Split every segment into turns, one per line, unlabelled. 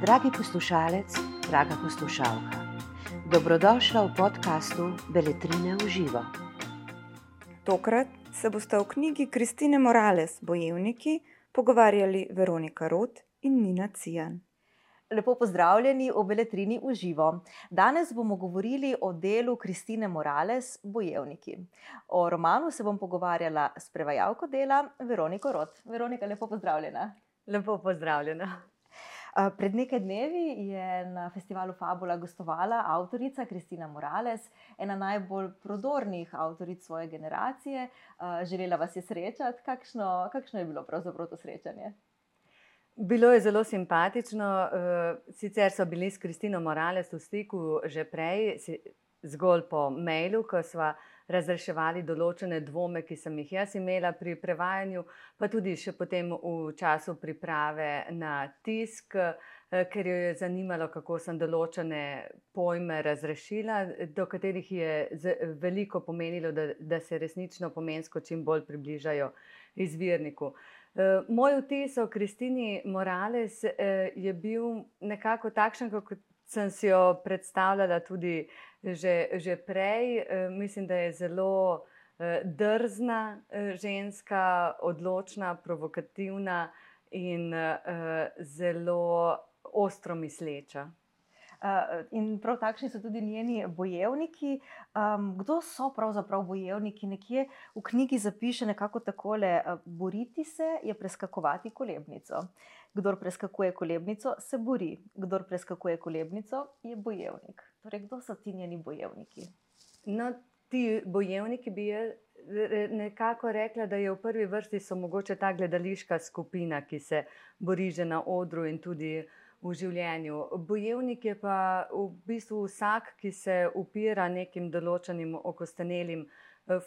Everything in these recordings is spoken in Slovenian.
Dragi poslušalec, draga poslušalka, dobrodošla v podkastu Beletrine v živo.
Tokrat se boste o knjigi Kristine Morales, Bojevniki, pogovarjali Veronika Rot in Nina Cijan.
Lepo pozdravljeni v Beletrini v živo. Danes bomo govorili o delu Kristine Morales, Bojevniki. O romanu se bom pogovarjala s prevajalko dela Veroniko Rot. Veronika, lepo pozdravljena.
Lepo pozdravljena.
Pred nekaj dnevi je na festivalu Fabula gostovala avtorica Kristina Morales, ena najbolj prodornih avtoric svoje generacije. Želela vas je srečati. Kakšno, kakšno je bilo pravzaprav to srečanje?
Bilo je zelo simpatično. Sicer so bili s Kristino Morales v stiku že prej, zgolj po mailu, ko smo razreševali določene dvome, ki sem jih jaz imela pri prevajanju, pa tudi še potem v času priprave na tisk, ker jo je zanimalo, kako sem določene pojme razrešila, do katerih je veliko pomenilo, da, da se resnično pomensko čim bolj približajo izvirniku. Moj vtis o Kristini Morales je bil nekako takšen, kot sem si jo predstavljala tudi že, že prej. Mislim, da je zelo drzna ženska, odločna, provokativna in zelo ostro misleča.
In prav takšni so tudi njeni bojevniki. Kdo so pravzaprav bojevniki? Nekje v knjigi zapiše nekako takole: Boriti se je preskakovati kolebnico. Kdor preskakuje kolebnico, se bori. Kdor preskakuje kolebnico, je bojevnik. Torej, kdo so ti njeni bojevniki?
No, ti bojevniki bi jaz nekako rekla, da je v prvi vrsti so mogoče ta gledališka skupina, ki se bori že na odru in tudi v življenju. Bojevnik je pa v bistvu vsak, ki se upira nekim določenim okostenelim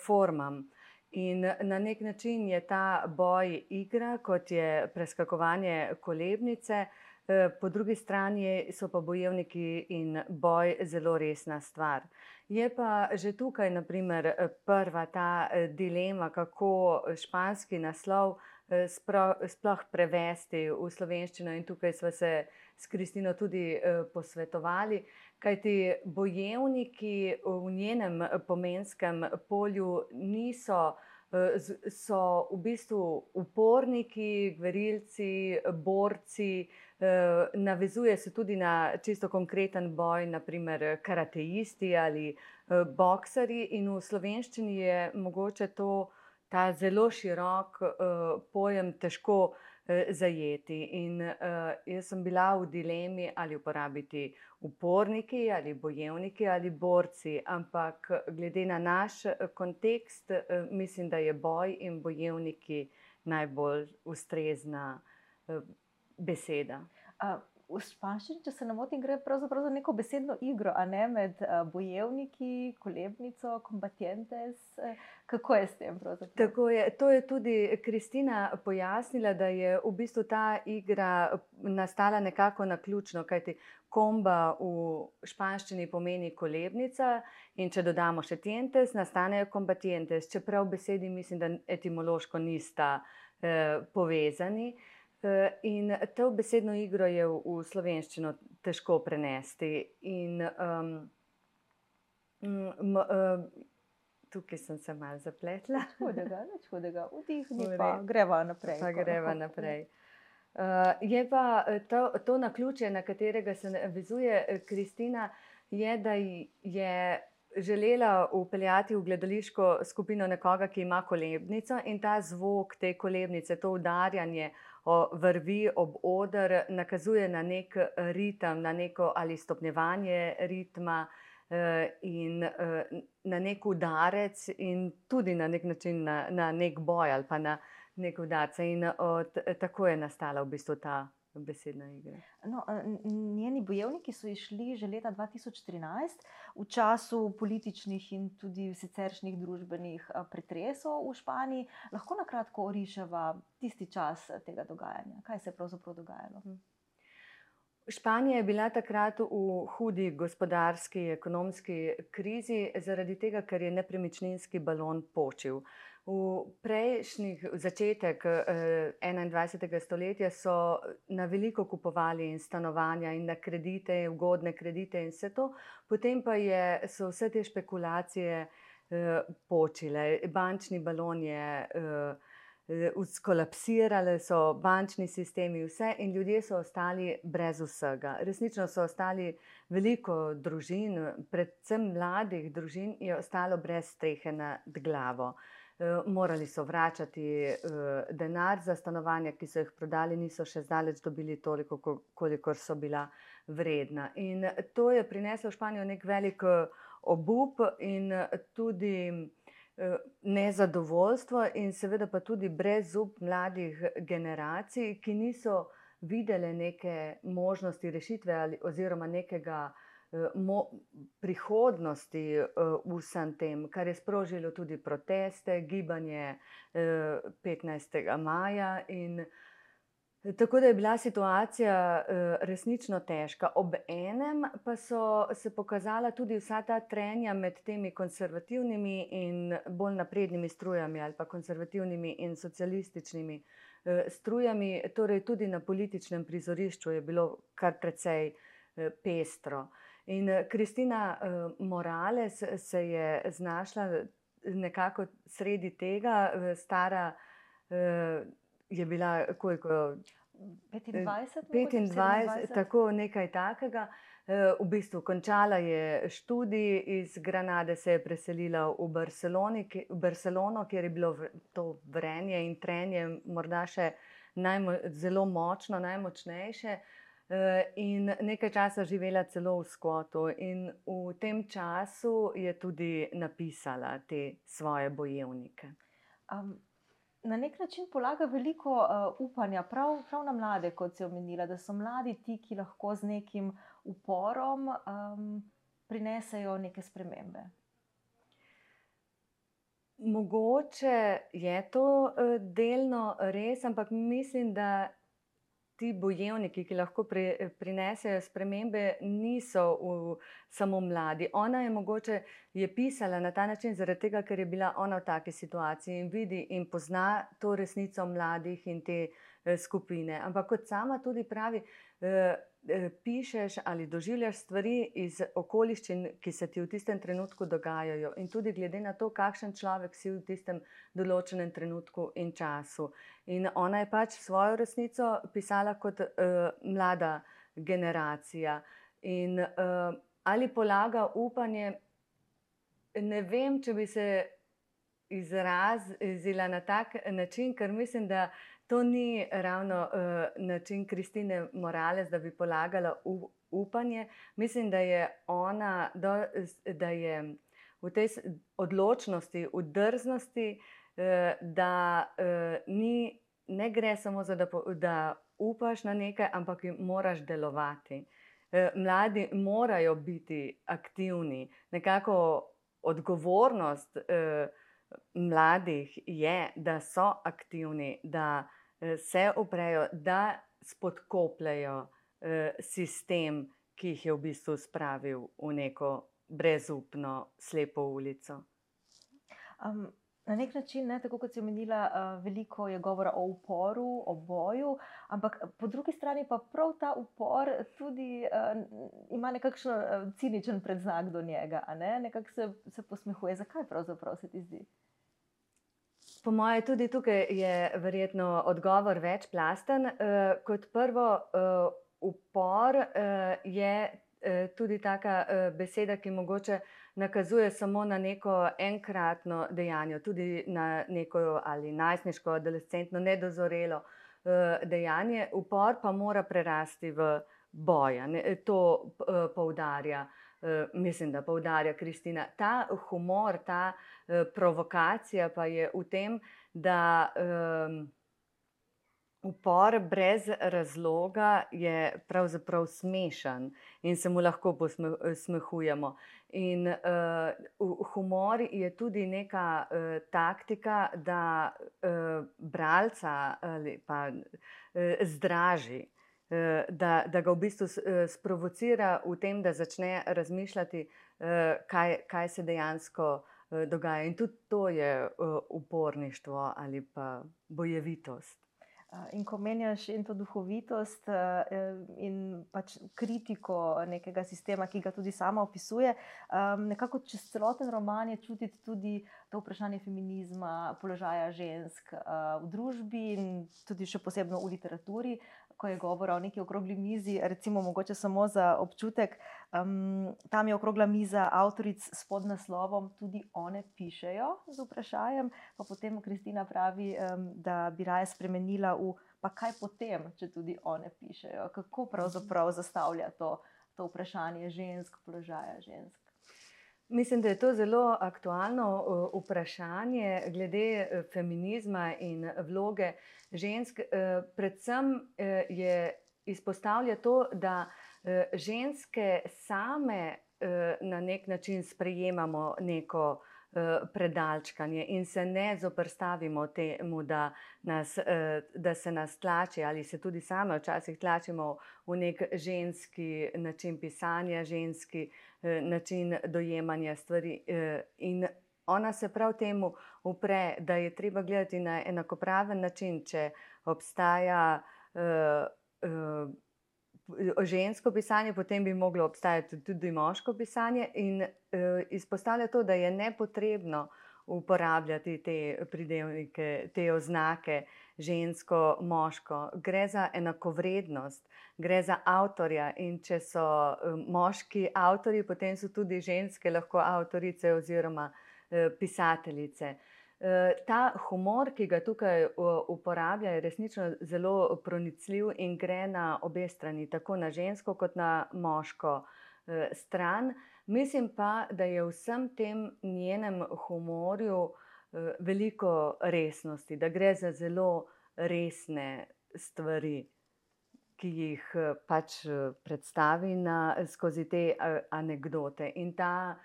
formam. In na neki način je ta boj igra, kot je preskakovanje kolebnice, po drugi strani so pa bojevniki in boj zelo resna stvar. Je pa že tukaj, na primer, prva ta dilema, kako španski naslov sploh prevesti v slovenščino, in tukaj sva se s Kristino tudi posvetovali. Kajti bojevniki v njenem pomenskem polju niso, so v bistvu uporniki, gverilci, borci, navezuje se tudi na čisto konkreten boj, na primer karateisti ali boksarji, in v slovenščini je mogoče to, ta zelo širok pojem težko zajeti. In jaz sem bila v dilemi, ali uporabiti uporniki ali bojevniki ali borci, ampak glede na naš kontekst, mislim, da je boj in bojevniki najbolj ustrezna beseda.
V španščini, če se ne motim, gre pravzaprav za neko besedno igro, a ne, med bojevniki, kolebnico, combatientes. Kako je s tem pravzaprav?
Tako je. To je tudi Kristina pojasnila, da je v bistvu ta igra nastala nekako naključno, kajti komba v španščini pomeni kolebnica, in če dodamo še tientes, nastanejo combatientes, čeprav besedi, mislim, da etimološko nista povezani. In to besedno igro je v slovenščino težko prenesti in tukaj sem se malo zapletla.
Hudega, nič hudega. Vdihni pa greva naprej.
Pa greva naprej. je pa to, to naključje, na katerega se navezuje Kristina, je, da je želela vpeljati v gledališko skupino nekoga, ki ima kolebnico, in ta zvok te kolebnice, to udarjanje vrvi ob oder, nakazuje na neki ritem, na neko ali stopnjevanje ritma, in na neki udarec in tudi na neki način na, na neki boj ali pa na neke udarce. In od, tako je nastala v bistvu ta besedna igra.
No, njeni bojevniki so izšli že leta dva tisoč trinajst, v času političnih in tudi siceršnjih družbenih pretresov v Španiji. Lahko na kratko oriševa tisti čas tega dogajanja? Kaj se je pravzaprav dogajalo?
Španija je bila takrat v hudi gospodarski, ekonomski krizi, zaradi tega, ker je nepremičninski balon počil. V prejšnjih začetek eh, 21. stoletja so na veliko kupovali in stanovanja in na kredite, ugodne kredite in vse to, potem pa je, so vse te špekulacije eh, počile, bančni balon je. Eh, Skolapsirali so bančni sistemi, vse, in ljudje so ostali brez vsega. Resnično so ostali veliko družin, predvsem mladih družin, je ostalo brez strehe nad glavo. Uh, morali so vračati uh, denar za stanovanja, ki so jih prodali, niso še zdaleč dobili toliko, koliko so bila vredna. In to je prineslo v Španijo nek velik obup in tudi nezadovoljstvo in seveda pa tudi brezup mladih generacij, ki niso videli neke možnosti rešitve ali oziroma nekega prihodnosti v vsem tem, kar je sprožilo tudi proteste, gibanje 15. maja in Tako da je bila situacija resnično težka. Ob enem pa so se pokazala tudi vsa ta trenja med temi konservativnimi in bolj naprednimi strujami, ali pa konservativnimi in socialističnimi strujami. Torej, tudi na političnem prizorišču je bilo kar precej pestro. In Kristina uh, Morales se je znašla nekako sredi tega, stara. Je bila koliko?
25,
25 tako nekaj takega. Eh, v bistvu končala je študij iz Granade, se je preselila v, v Barcelono, kjer je bilo to vrenje in trenje morda še najmo, zelo močno, najmočnejše. Eh, in nekaj časa živela celo v Skotu, in v tem času je tudi napisala te svoje bojevnike. Um,
na nek način polaga veliko uh, upanja, prav, prav na mlade, kot si omenila, da so mladi ti, ki lahko z nekim uporom um, prinesejo neke spremembe.
Mogoče je to uh, delno res, ampak mislim, da ti bojevniki, ki lahko pri, prinesejo spremembe, niso v, samo mladi. Ona je mogoče je pisala na ta način, tega, ker je bila ona v taki situaciji in vidi in pozna to resnico mladih in te eh, skupine. Ampak kot sama tudi pravi, Eh, pišeš ali doživljaš stvari iz okoliščin, ki se ti v tistem trenutku dogajajo, in tudi glede na to, kakšen človek si v tistem določenem trenutku in času. In ona je pač svojo resnico pisala kot uh, mlada generacija. In uh, ali polaga upanje, ne vem, če bi se izrazila na tak način, ker mislim, da to ni ravno uh, način Kristine Morales, da bi polagala upanje. Mislim, da je ona, do, da je v tej odločnosti, v drznosti, uh, da uh, ni, ne gre samo za to, da, da upaš na nekaj, ampak moraš delovati. Mladi morajo biti aktivni, nekako odgovornost eh, mladih je, da so aktivni, da se uprejo, da spodkopljajo eh, sistem, ki jih je v bistvu spravil v neko brezupno, slepo ulico.
Um, na nek način, ne, tako kot si omenila, uh, veliko je govora o uporu, o boju, ampak po drugi strani pa prav ta upor tudi uh, ima nekakšen uh, ciničen predznak do njega, ne? nekako se, se posmehuje. Zakaj pravzaprav se ti zdi?
Po mojem, tudi tukaj je verjetno odgovor večplasten. Uh, kot prvo, uh, upor uh, je uh, tudi taka uh, beseda, ki mogoče nakazuje samo na neko enkratno dejanje, tudi na neko ali najstniško, adolescentno, nedozorelo uh, dejanje. Upor pa mora prerasti v boja. Ne, to uh, poudarja. Uh, mislim, da poudarja Kristina. Ta humor, ta uh, provokacija pa je v tem, da um, upor brez razloga je pravzaprav smešen in se mu lahko posmehujemo. In uh, humor je tudi neka uh, taktika, da uh, bralca ali pa uh, zdraži. Da, da ga v bistvu sprovocira v tem, da začne razmišljati, kaj, kaj se dejansko uh, dogaja. In tudi to je uporništvo ali pa bojevitost.
In ko menjaš in to duhovitost in pač kritiko nekega sistema, ki ga tudi sama opisuje, nekako čez celoten roman je čutiti tudi to vprašanje feminizma, položaja žensk v družbi in tudi še posebno v literaturi ko je govora o neki okrogli mizi, recimo, mogoče samo za občutek, um, tam je okrogla miza avtoric s podnaslovom, tudi one pišejo z vprašanjem, pa potem Kristina pravi, um, da bi raje spremenila v pa kaj potem, če tudi one pišejo. Kako pravzaprav zastavlja to, to vprašanje žensk, položaja žensk.
Mislim, da je to zelo aktualno vprašanje glede e, feminizma in vloge žensk. E, predvsem e, je izpostavlja to, da ženske same na nek način sprejemamo neko Eh, predalčkanje in se ne zoprstavimo temu, da, nas, eh, da se nas tlači ali se tudi same včasih tlačimo v nek ženski način pisanja, ženski eh, način dojemanja stvari. In ona se prav temu upre, da je treba gledati na enakopraven način, če obstaja žensko pisanje, potem bi moglo obstajati tudi moško pisanje, in uh, izpostavlja to, da je nepotrebno uporabljati te pridevnike, te oznake žensko, moško. Gre za enakovrednost, gre za avtorja. In če so uh, moški avtori, potem so tudi ženske lahko avtorice oziroma uh, pisateljice. Uh, Eh, ta humor, ki ga tukaj uporablja, je resnično zelo pronicljiv in gre na obe strani, tako na žensko kot na moško eh, stran. Mislim pa, da je v vsem tem njenem humorju eh, veliko resnosti, da gre za zelo resne stvari, ki jih pač predstavi na, skozi te anekdote. In ta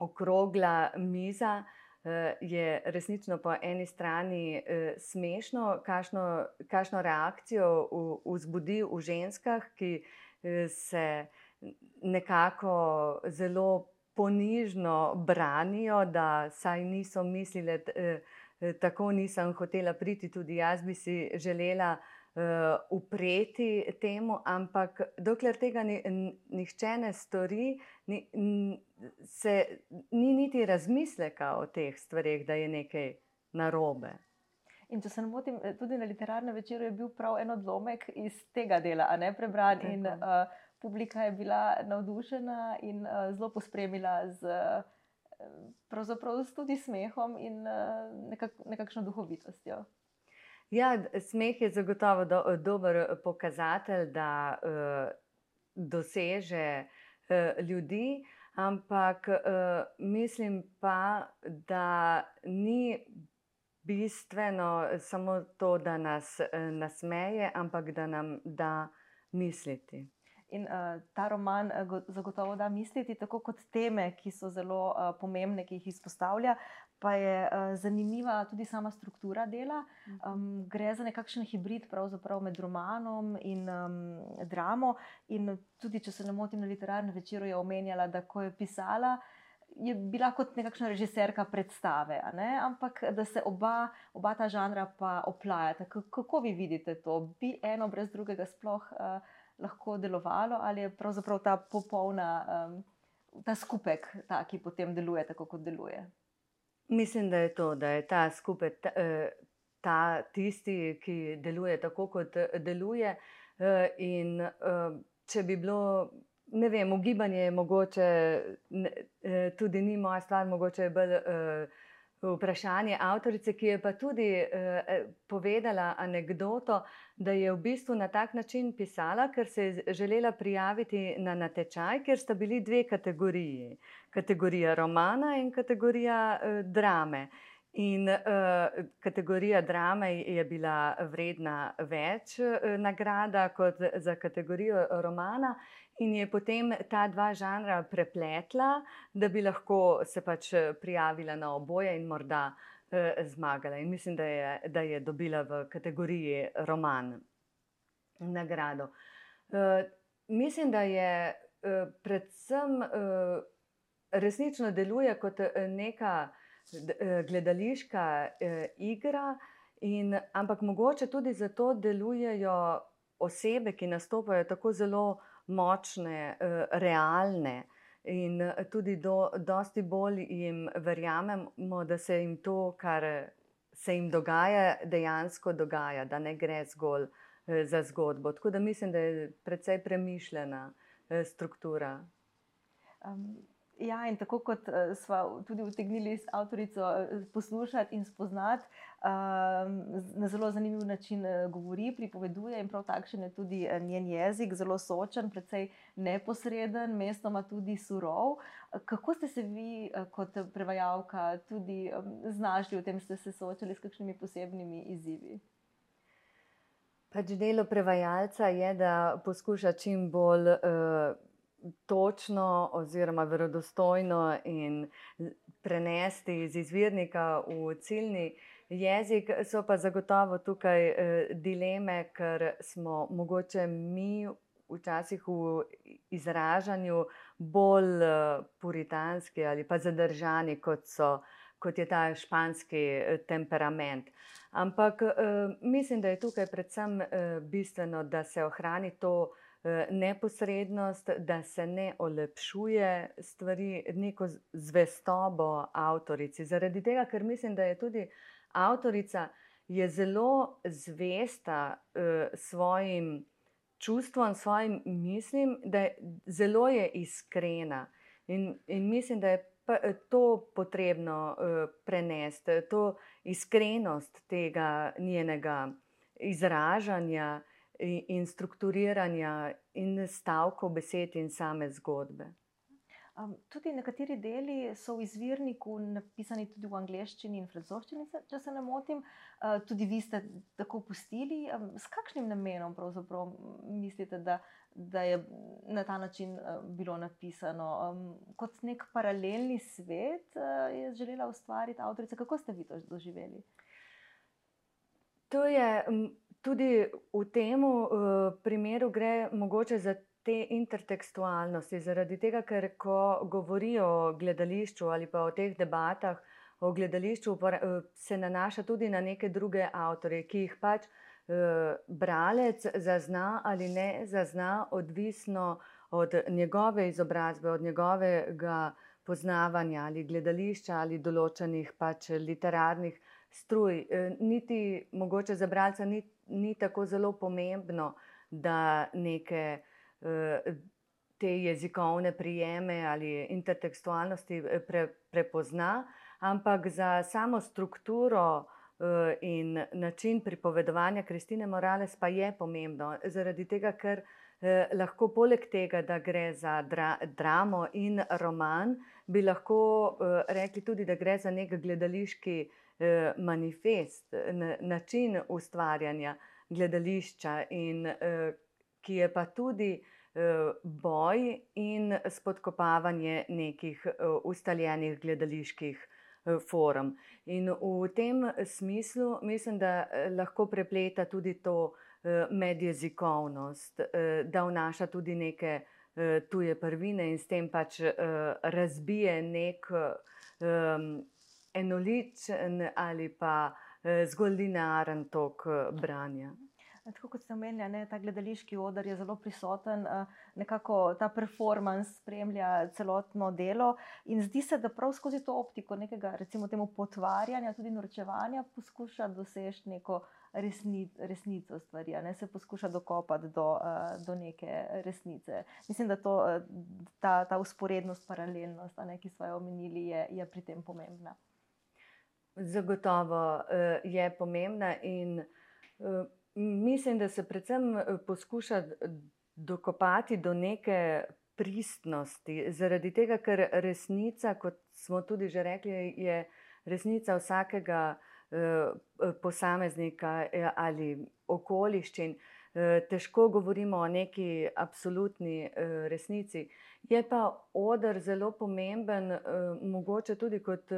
okrogla miza, Eh, je resnično po eni strani eh, smešno, kakšno, kakšno reakcijo vzbudi v ženskah, ki eh, se nekako zelo ponižno branijo, da saj niso mislili, tako nisem hotela priti, tudi jaz bi si želela upreti temu, ampak dokler tega ni, nihče ne stori, ni, se, ni niti razmisleka o teh stvarih, da je nekaj narobe.
In če se ne motim, eh, tudi na literarnem večeru je bil prav en odlomek iz tega dela, a ne prebran. In uh, publika je bila navdušena in uh, zelo pospremila z uh, tudi smehom in uh, nekak, nekakšno duhovitostjo.
Ja, smeh je zagotovo do, dober pokazatelj, da uh, doseže uh, ljudi, ampak uh, mislim pa, da ni bistveno samo to, da nas uh, nasmeje, ampak da nam da misliti.
In uh, ta roman uh, zagotovo da misliti, tako kot teme, ki so zelo uh, pomembne, ki jih izpostavlja, pa je uh, zanimiva tudi sama struktura dela. Um, gre za nekakšen hibrid med romanom in um, dramo. In tudi, če se ne motim, na literarnem večeru je omenjala, da ko je pisala. Je bila kot nekakšna režiserka predstave, ampak da se oba, oba ta žanra pa oplajata. Kako vi vidite to? Bi eno brez drugega sploh uh, lahko delovalo, ali je pravzaprav ta popolna, um, ta skupek, ta, ki potem deluje tako, kot deluje?
Mislim, da je to, da je ta skupaj ta, eh, ta tisti, ki deluje tako, kot eh, deluje. Eh, in če bi bilo, ne vem, ugibanje je mogoče, tudi ni moja stvar, mogoče je bolj vprašanje avtorice, ki je pa tudi eh, povedala anegdoto, da je v bistvu na tak način pisala, ker se je želela prijaviti na natečaj, ker sta bili dve kategoriji. Kategorija romana in kategorija eh, drame. In uh, kategorija drame je bila vredna več uh, nagrada kot za kategorijo romana, in je potem ta dva žanra prepletla, da bi lahko se pač eh, prijavila na oboje in morda uh, zmagala. In mislim, da je, da je dobila v kategoriji roman nagrado. Uh, mislim, da je uh, predvsem uh, resnično deluje kot neka gledališka igra, in, ampak mogoče tudi zato delujejo osebe, ki nastopajo tako zelo močne, realne. In tudi do, dosti bolj jim verjamemo, da se jim to, kar se jim dogaja, dejansko dogaja, da ne gre zgolj za zgodbo. Tako da mislim, da je precej premišljena struktura.
Um, ja, in tako kot uh, smo tudi utegnili s avtorico poslušati in spoznati, um, na zelo zanimiv način govori, pripoveduje, in prav takšen je tudi njen jezik, zelo sočen, precej neposreden, mestoma tudi surov. Kako ste se vi, kot prevajalka, tudi um, znašli v tem, ste se soočali s kakšnimi posebnimi izzivi?
Pač delo prevajalca je, da poskuša čim bolj uh, točno, oziroma verodostojno in prenesti iz izvirnika v ciljni jezik. So pa zagotovo tukaj uh, dileme, ker smo mogoče mi včasih v izražanju bolj uh, puritanski ali pa zadržani, kot, so, kot je ta španski uh, temperament. Ampak uh, mislim, da je tukaj predvsem uh, bistveno, da se ohrani to neposrednost, da se ne olepšuje stvari, neko zvestobo avtorici. Zaradi tega, ker mislim, da je tudi avtorica je zelo zvesta uh, svojim čustvom, svojim mislim, da je zelo je iskrena. In, in mislim, da je to potrebno uh, prenesti, to iskrenost tega njenega izražanja in, strukturiranja in stavkov besed in same zgodbe.
Tudi nekateri deli so v izvirniku napisani tudi v angleščini in francoščini, če se ne motim. Tudi vi ste tako pustili. S kakšnim namenom mislite, da, da je na ta način bilo napisano? Kot nek paralelni svet je želela ustvariti avtorica. Kako ste vi to doživeli?
To je tudi v tem uh, primeru gre mogoče za te intertekstualnosti, zaradi tega, ker ko govorijo o gledališču ali pa o teh debatah o gledališču, eh, se nanaša tudi na neke druge avtorje, ki jih pač eh, bralec zazna ali ne zazna, odvisno od njegove izobrazbe, od njegovega poznavanja ali gledališča ali določenih pač literarnih struj. Eh, niti mogoče za bralca ni, ni tako zelo pomembno, da neke te jezikovne prijeme ali intertekstualnosti eh, pre, prepozna, ampak za samo strukturo eh, in način pripovedovanja Kristine Morales pa je pomembno, zaradi tega, ker eh, lahko poleg tega, da gre za dra, dramo in roman, bi lahko rekli tudi, da gre za nek gledališki manifest, način ustvarjanja gledališča in ki je pa tudi eh, boj in spodkopavanje nekih eh, ustaljenih gledaliških eh, form. In v tem smislu mislim, da lahko prepleta tudi to medjezikovnost, da vnaša tudi neke tuje prvine in s tem pač razbije nek enoličen ali pa zgolj linearen tok branja.
Tako kot ste omenili, ta gledališki odr je zelo prisoten, eh, nekako ta performance spremlja celotno delo. In zdi se, da prav skozi to optiko nekega, recimo, temu potvarjanja, tudi norčevanja, poskuša doseči neko resni, resnico stvari, ne se poskuša dokopati do, eh, do neke resnice. Mislim, da to, eh, ta, ta usporednost, paralelnost, ne, ki smo jo omenili, je, je pri tem pomembna.
Zagotovo je pomembna in Mislim, da se predvsem eh, poskuša dokopati do neke pristnosti, zaradi tega, ker resnica, kot smo tudi že rekli, je resnica vsakega eh, posameznika eh, ali okoliščin. Težko govorimo o neki absolutni resnici. Je pa odr zelo pomemben, mogoče tudi kot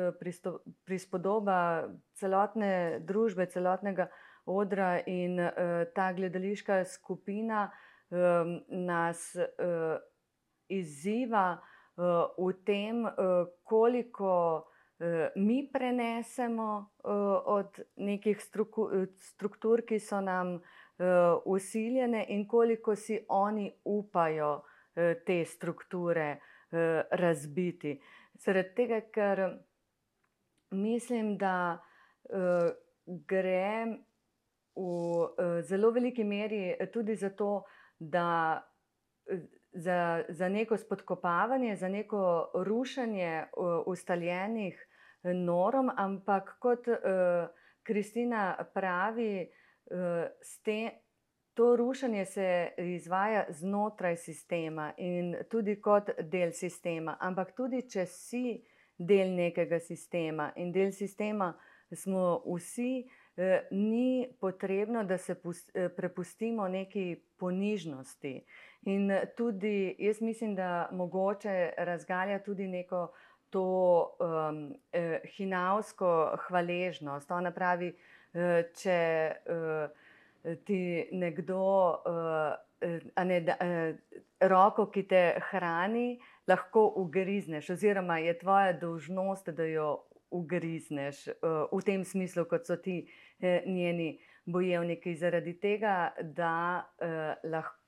prispodoba celotne družbe, celotnega odra in uh, ta gledališka skupina nas uh, izziva uh, v tem, koliko mi prenesemo od nekih struktur, ki so nam usiljene, in koliko si oni upajo te strukture razbiti. Zaradi tega, ker mislim, da gre v zelo veliki meri tudi za to, da za, za neko spodkopavanje, za neko rušenje ustaljenih norm, ampak kot Kristina pravi, te, to rušenje se izvaja znotraj sistema in tudi kot del sistema. Ampak tudi, če si del nekega sistema in del sistema smo vsi, ni potrebno, da se prepustimo neki ponižnosti. In tudi jaz mislim, da mogoče razgalja tudi neko to um, hinavsko hvaležnost. Ona pravi, če uh, ti nekdo uh, ne, da, uh, roko, ki te hrani, lahko ugrizneš, oziroma je tvoja dolžnost, da jo ugrizneš, v tem smislu, kot so ti njeni bojevniki, zaradi tega, da lahko.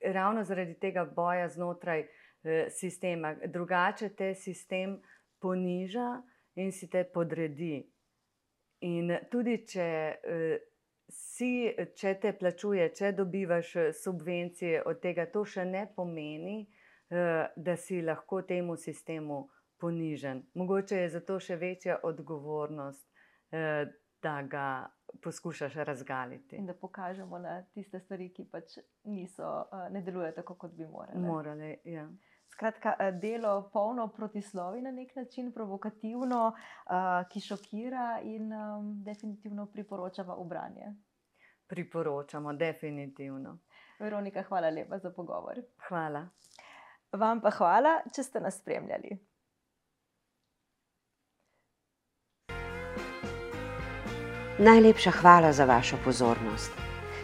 Ravno zaradi tega boja znotraj eh, sistema, drugače te sistem poniža in si te podredi. In tudi, če, eh, si, če te plačuje, če dobivaš subvencije od tega, to še ne pomeni, eh, da si lahko temu sistemu ponižen. Mogoče je zato še večja odgovornost, eh, da ga poskušaš razgaliti.
In da pokažemo na tiste stvari, ki pač niso, eh, ne delujejo tako, kot bi morali.
Morali, ja.
Skratka, eh, delo polno protislovi na nek način, provokativno, ki šokira in um, definitivno priporočava obranje.
Priporočamo, definitivno.
Veronika, hvala lepa za pogovor.
Hvala.
Vam pa hvala, če ste nas spremljali.
Najlepša hvala za vašo pozornost.